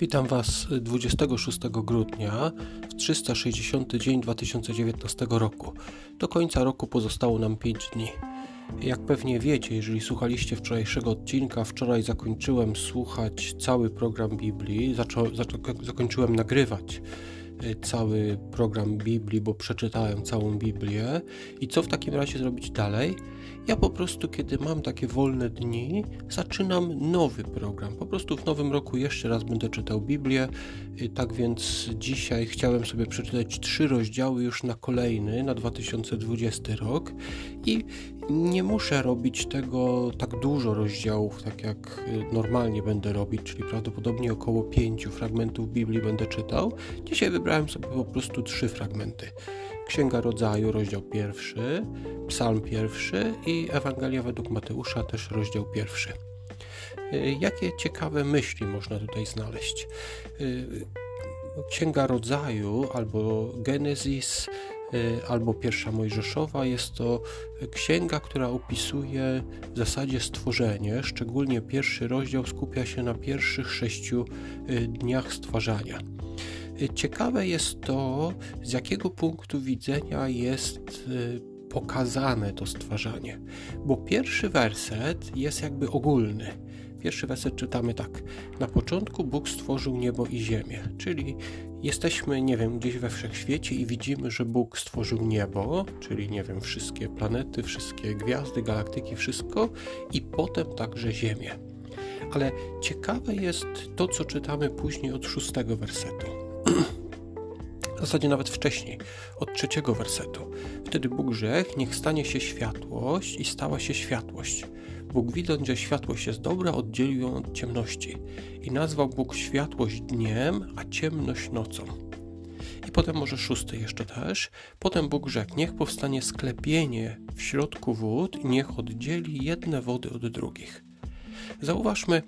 Witam Was 26 grudnia w 360 dzień 2019 roku. Do końca roku pozostało nam 5 dni. Jak pewnie wiecie, jeżeli słuchaliście wczorajszego odcinka, wczoraj zakończyłem słuchać cały program Biblii, zaczą, zaczą, zakończyłem nagrywać y, cały program Biblii, bo przeczytałem całą Biblię. I co w takim razie zrobić dalej? Ja po prostu, kiedy mam takie wolne dni, zaczynam nowy program. Po prostu w nowym roku jeszcze raz będę czytał Biblię. Tak więc dzisiaj chciałem sobie przeczytać trzy rozdziały już na kolejny, na 2020 rok. I nie muszę robić tego tak dużo rozdziałów, tak jak normalnie będę robić, czyli prawdopodobnie około pięciu fragmentów Biblii będę czytał. Dzisiaj wybrałem sobie po prostu trzy fragmenty. Księga Rodzaju, rozdział pierwszy, Psalm pierwszy i Ewangelia według Mateusza, też rozdział pierwszy. Y, jakie ciekawe myśli można tutaj znaleźć? Y, Księga Rodzaju albo Genesis y, albo pierwsza Mojżeszowa jest to księga, która opisuje w zasadzie stworzenie. Szczególnie pierwszy rozdział skupia się na pierwszych sześciu dniach stwarzania. Ciekawe jest to, z jakiego punktu widzenia jest y, pokazane to stwarzanie, bo pierwszy werset jest jakby ogólny. Pierwszy werset czytamy tak: Na początku Bóg stworzył niebo i ziemię, czyli jesteśmy, nie wiem, gdzieś we wszechświecie i widzimy, że Bóg stworzył niebo, czyli nie wiem, wszystkie planety, wszystkie gwiazdy, galaktyki, wszystko, i potem także ziemię. Ale ciekawe jest to, co czytamy później od szóstego wersetu. W zasadzie nawet wcześniej, od trzeciego wersetu. Wtedy Bóg rzekł, niech stanie się światłość i stała się światłość. Bóg widząc, że światłość jest dobra, oddzielił ją od ciemności i nazwał Bóg światłość dniem, a ciemność nocą. I potem może szósty jeszcze też. Potem Bóg rzekł, niech powstanie sklepienie w środku wód i niech oddzieli jedne wody od drugich. Zauważmy,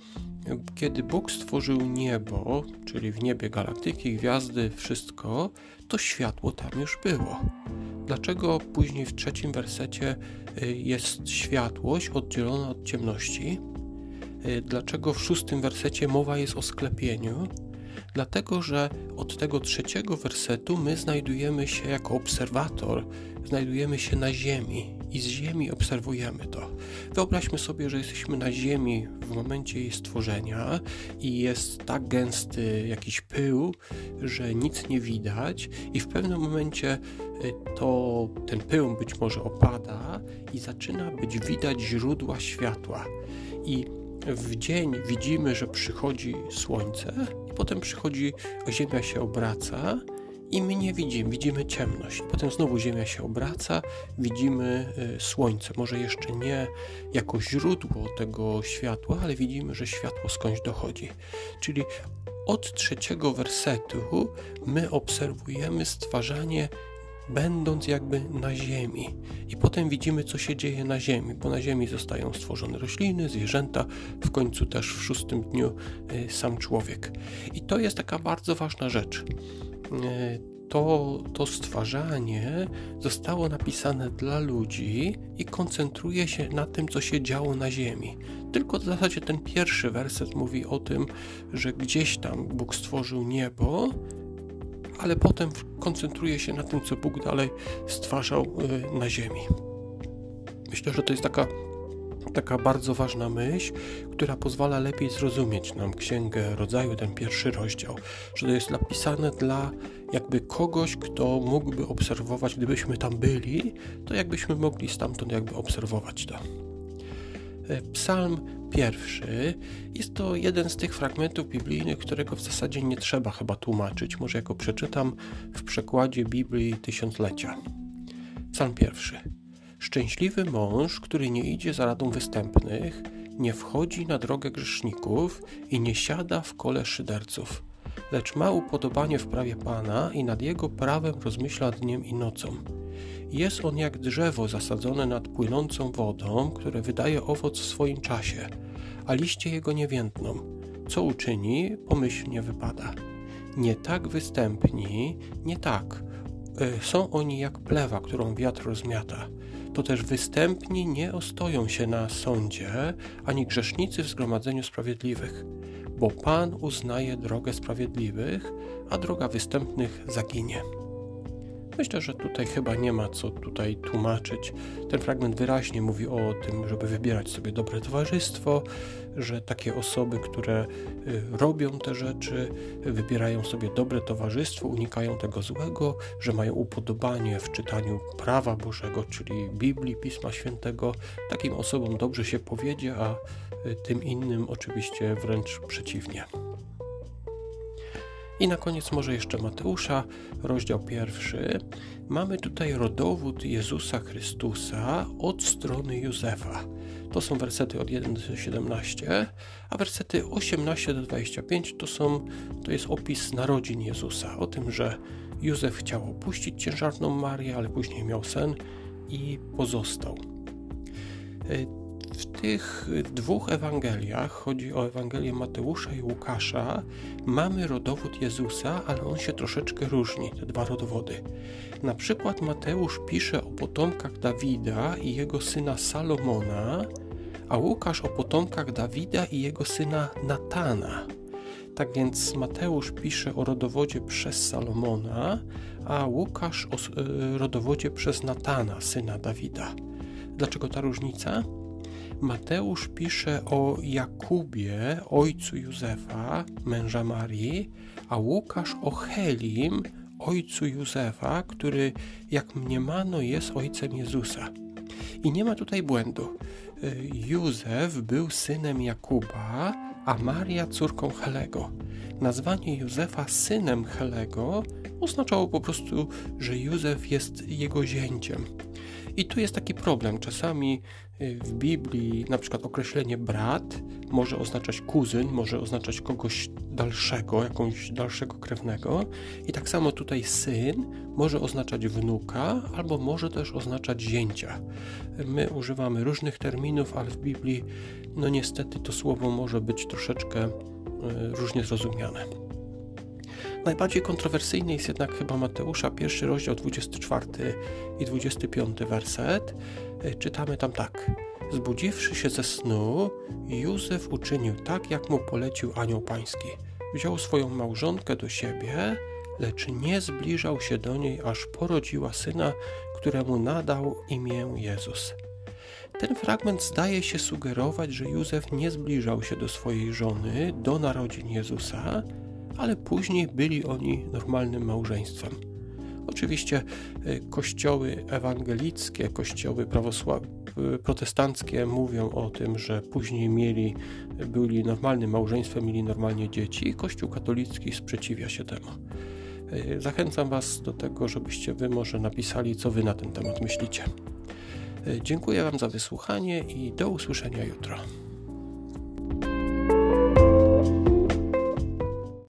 kiedy Bóg stworzył niebo, czyli w niebie galaktyki, gwiazdy, wszystko, to światło tam już było. Dlaczego później w trzecim wersecie y, jest światłość oddzielona od ciemności? Y, dlaczego w szóstym wersecie mowa jest o sklepieniu? Dlatego, że od tego trzeciego wersetu my znajdujemy się jako obserwator, znajdujemy się na Ziemi i z Ziemi obserwujemy to. Wyobraźmy sobie, że jesteśmy na Ziemi w momencie jej stworzenia i jest tak gęsty jakiś pył, że nic nie widać, i w pewnym momencie y, to ten pył być może opada i zaczyna być widać źródła światła. I w dzień widzimy, że przychodzi słońce, i potem przychodzi, ziemia się obraca, i my nie widzimy, widzimy ciemność. Potem znowu Ziemia się obraca, widzimy y, Słońce. Może jeszcze nie jako źródło tego światła, ale widzimy, że światło skądś dochodzi. Czyli od trzeciego wersetu my obserwujemy stwarzanie będąc jakby na ziemi. I potem widzimy, co się dzieje na ziemi, bo na ziemi zostają stworzone rośliny, zwierzęta, w końcu też w szóstym dniu y, sam człowiek. I to jest taka bardzo ważna rzecz. E, to, to stwarzanie zostało napisane dla ludzi i koncentruje się na tym, co się działo na Ziemi. Tylko w zasadzie ten pierwszy werset mówi o tym, że gdzieś tam Bóg stworzył niebo, ale potem koncentruje się na tym, co Bóg dalej stwarzał e, na Ziemi. Myślę, że to jest taka taka bardzo ważna myśl, która pozwala lepiej zrozumieć nam Księgę Rodzaju, ten pierwszy rozdział, że to jest napisane dla jakby kogoś, kto mógłby obserwować, gdybyśmy tam byli, to jakbyśmy mogli stamtąd jakby obserwować to. E, Psalm pierwszy jest to jeden z tych fragmentów biblijnych, którego w zasadzie nie trzeba chyba tłumaczyć. Może jako przeczytam w przekładzie Biblii Tysiąclecia. Psalm pierwszy. Szczęśliwy mąż, który nie idzie za radą występnych, nie wchodzi na drogę grzeszników i nie siada w kole szyderców, lecz ma upodobanie w prawie Pana i nad jego prawem rozmyśla dniem i nocą. Jest on jak drzewo zasadzone nad płynącą wodą, które wydaje owoc w swoim czasie, a liście jego nie więdną. Co uczyni, pomyślnie wypada. Nie tak występni, nie tak. E, są oni jak plewa, którą wiatr rozmiata to też występni nie ostoją się na sądzie, ani grzesznicy w zgromadzeniu sprawiedliwych, bo Pan uznaje drogę sprawiedliwych, a droga występnych zaginie. Myślę, że tutaj chyba nie ma co tutaj tłumaczyć. Ten fragment wyraźnie mówi o tym, żeby wybierać sobie dobre towarzystwo, że takie osoby, które y, robią te rzeczy, wybierają sobie dobre towarzystwo, unikają tego złego, że mają upodobanie w czytaniu prawa Bożego, czyli Biblii, Pisma Świętego. Takim osobom dobrze się powiedzie, a y, tym innym oczywiście wręcz przeciwnie. I na koniec może jeszcze Mateusza, rozdział pierwszy. Mamy tutaj rodowód Jezusa Chrystusa od strony Józefa. To są wersety od 1 do 17, a wersety 18 do 25 to, są, to jest opis narodzin Jezusa. O tym, że Józef chciał opuścić ciężarną Marię, ale później miał sen i pozostał. Tych dwóch Ewangeliach, chodzi o Ewangelię Mateusza i Łukasza, mamy rodowód Jezusa, ale on się troszeczkę różni, te dwa rodowody. Na przykład Mateusz pisze o potomkach Dawida i jego syna Salomona, a Łukasz o potomkach Dawida i jego syna Natana. Tak więc Mateusz pisze o rodowodzie przez Salomona, a Łukasz o e, rodowodzie przez Natana, syna Dawida. Dlaczego ta różnica? Mateusz pisze o Jakubie, ojcu Józefa, męża Marii, a Łukasz o Helim, ojcu Józefa, który, jak mniemano, jest ojcem Jezusa. I nie ma tutaj błędu. Józef był synem Jakuba, a Maria córką Helego. Nazwanie Józefa synem Helego oznaczało po prostu, że Józef jest jego zięciem. I tu jest taki problem. Czasami y, w Biblii na przykład określenie brat może oznaczać kuzyn, może oznaczać kogoś dalszego, jakąś dalszego krewnego. I tak samo tutaj syn może oznaczać wnuka, albo może też oznaczać zięcia. My używamy różnych terminów, ale w Biblii, no niestety, to słowo może być troszeczkę y, różnie zrozumiane. Najbardziej kontrowersyjny jest jednak chyba Mateusza, pierwszy rozdział 24 i 25 werset. E, czytamy tam tak. Zbudziwszy się ze snu, Józef uczynił tak, jak mu polecił anioł pański. Wziął swoją małżonkę do siebie, lecz nie zbliżał się do niej, aż porodziła syna, któremu nadał imię Jezus. Ten fragment zdaje się sugerować, że Józef nie zbliżał się do swojej żony, do narodzin Jezusa, ale później byli oni normalnym małżeństwem. Oczywiście e, kościoły ewangelickie, kościoły e, protestanckie mówią o tym, że później mieli, byli normalnym małżeństwem, mieli normalnie dzieci. Kościół katolicki sprzeciwia się temu. E, zachęcam Was do tego, żebyście Wy może napisali, co Wy na ten temat myślicie. Dziękuję Wam za wysłuchanie i do usłyszenia jutro.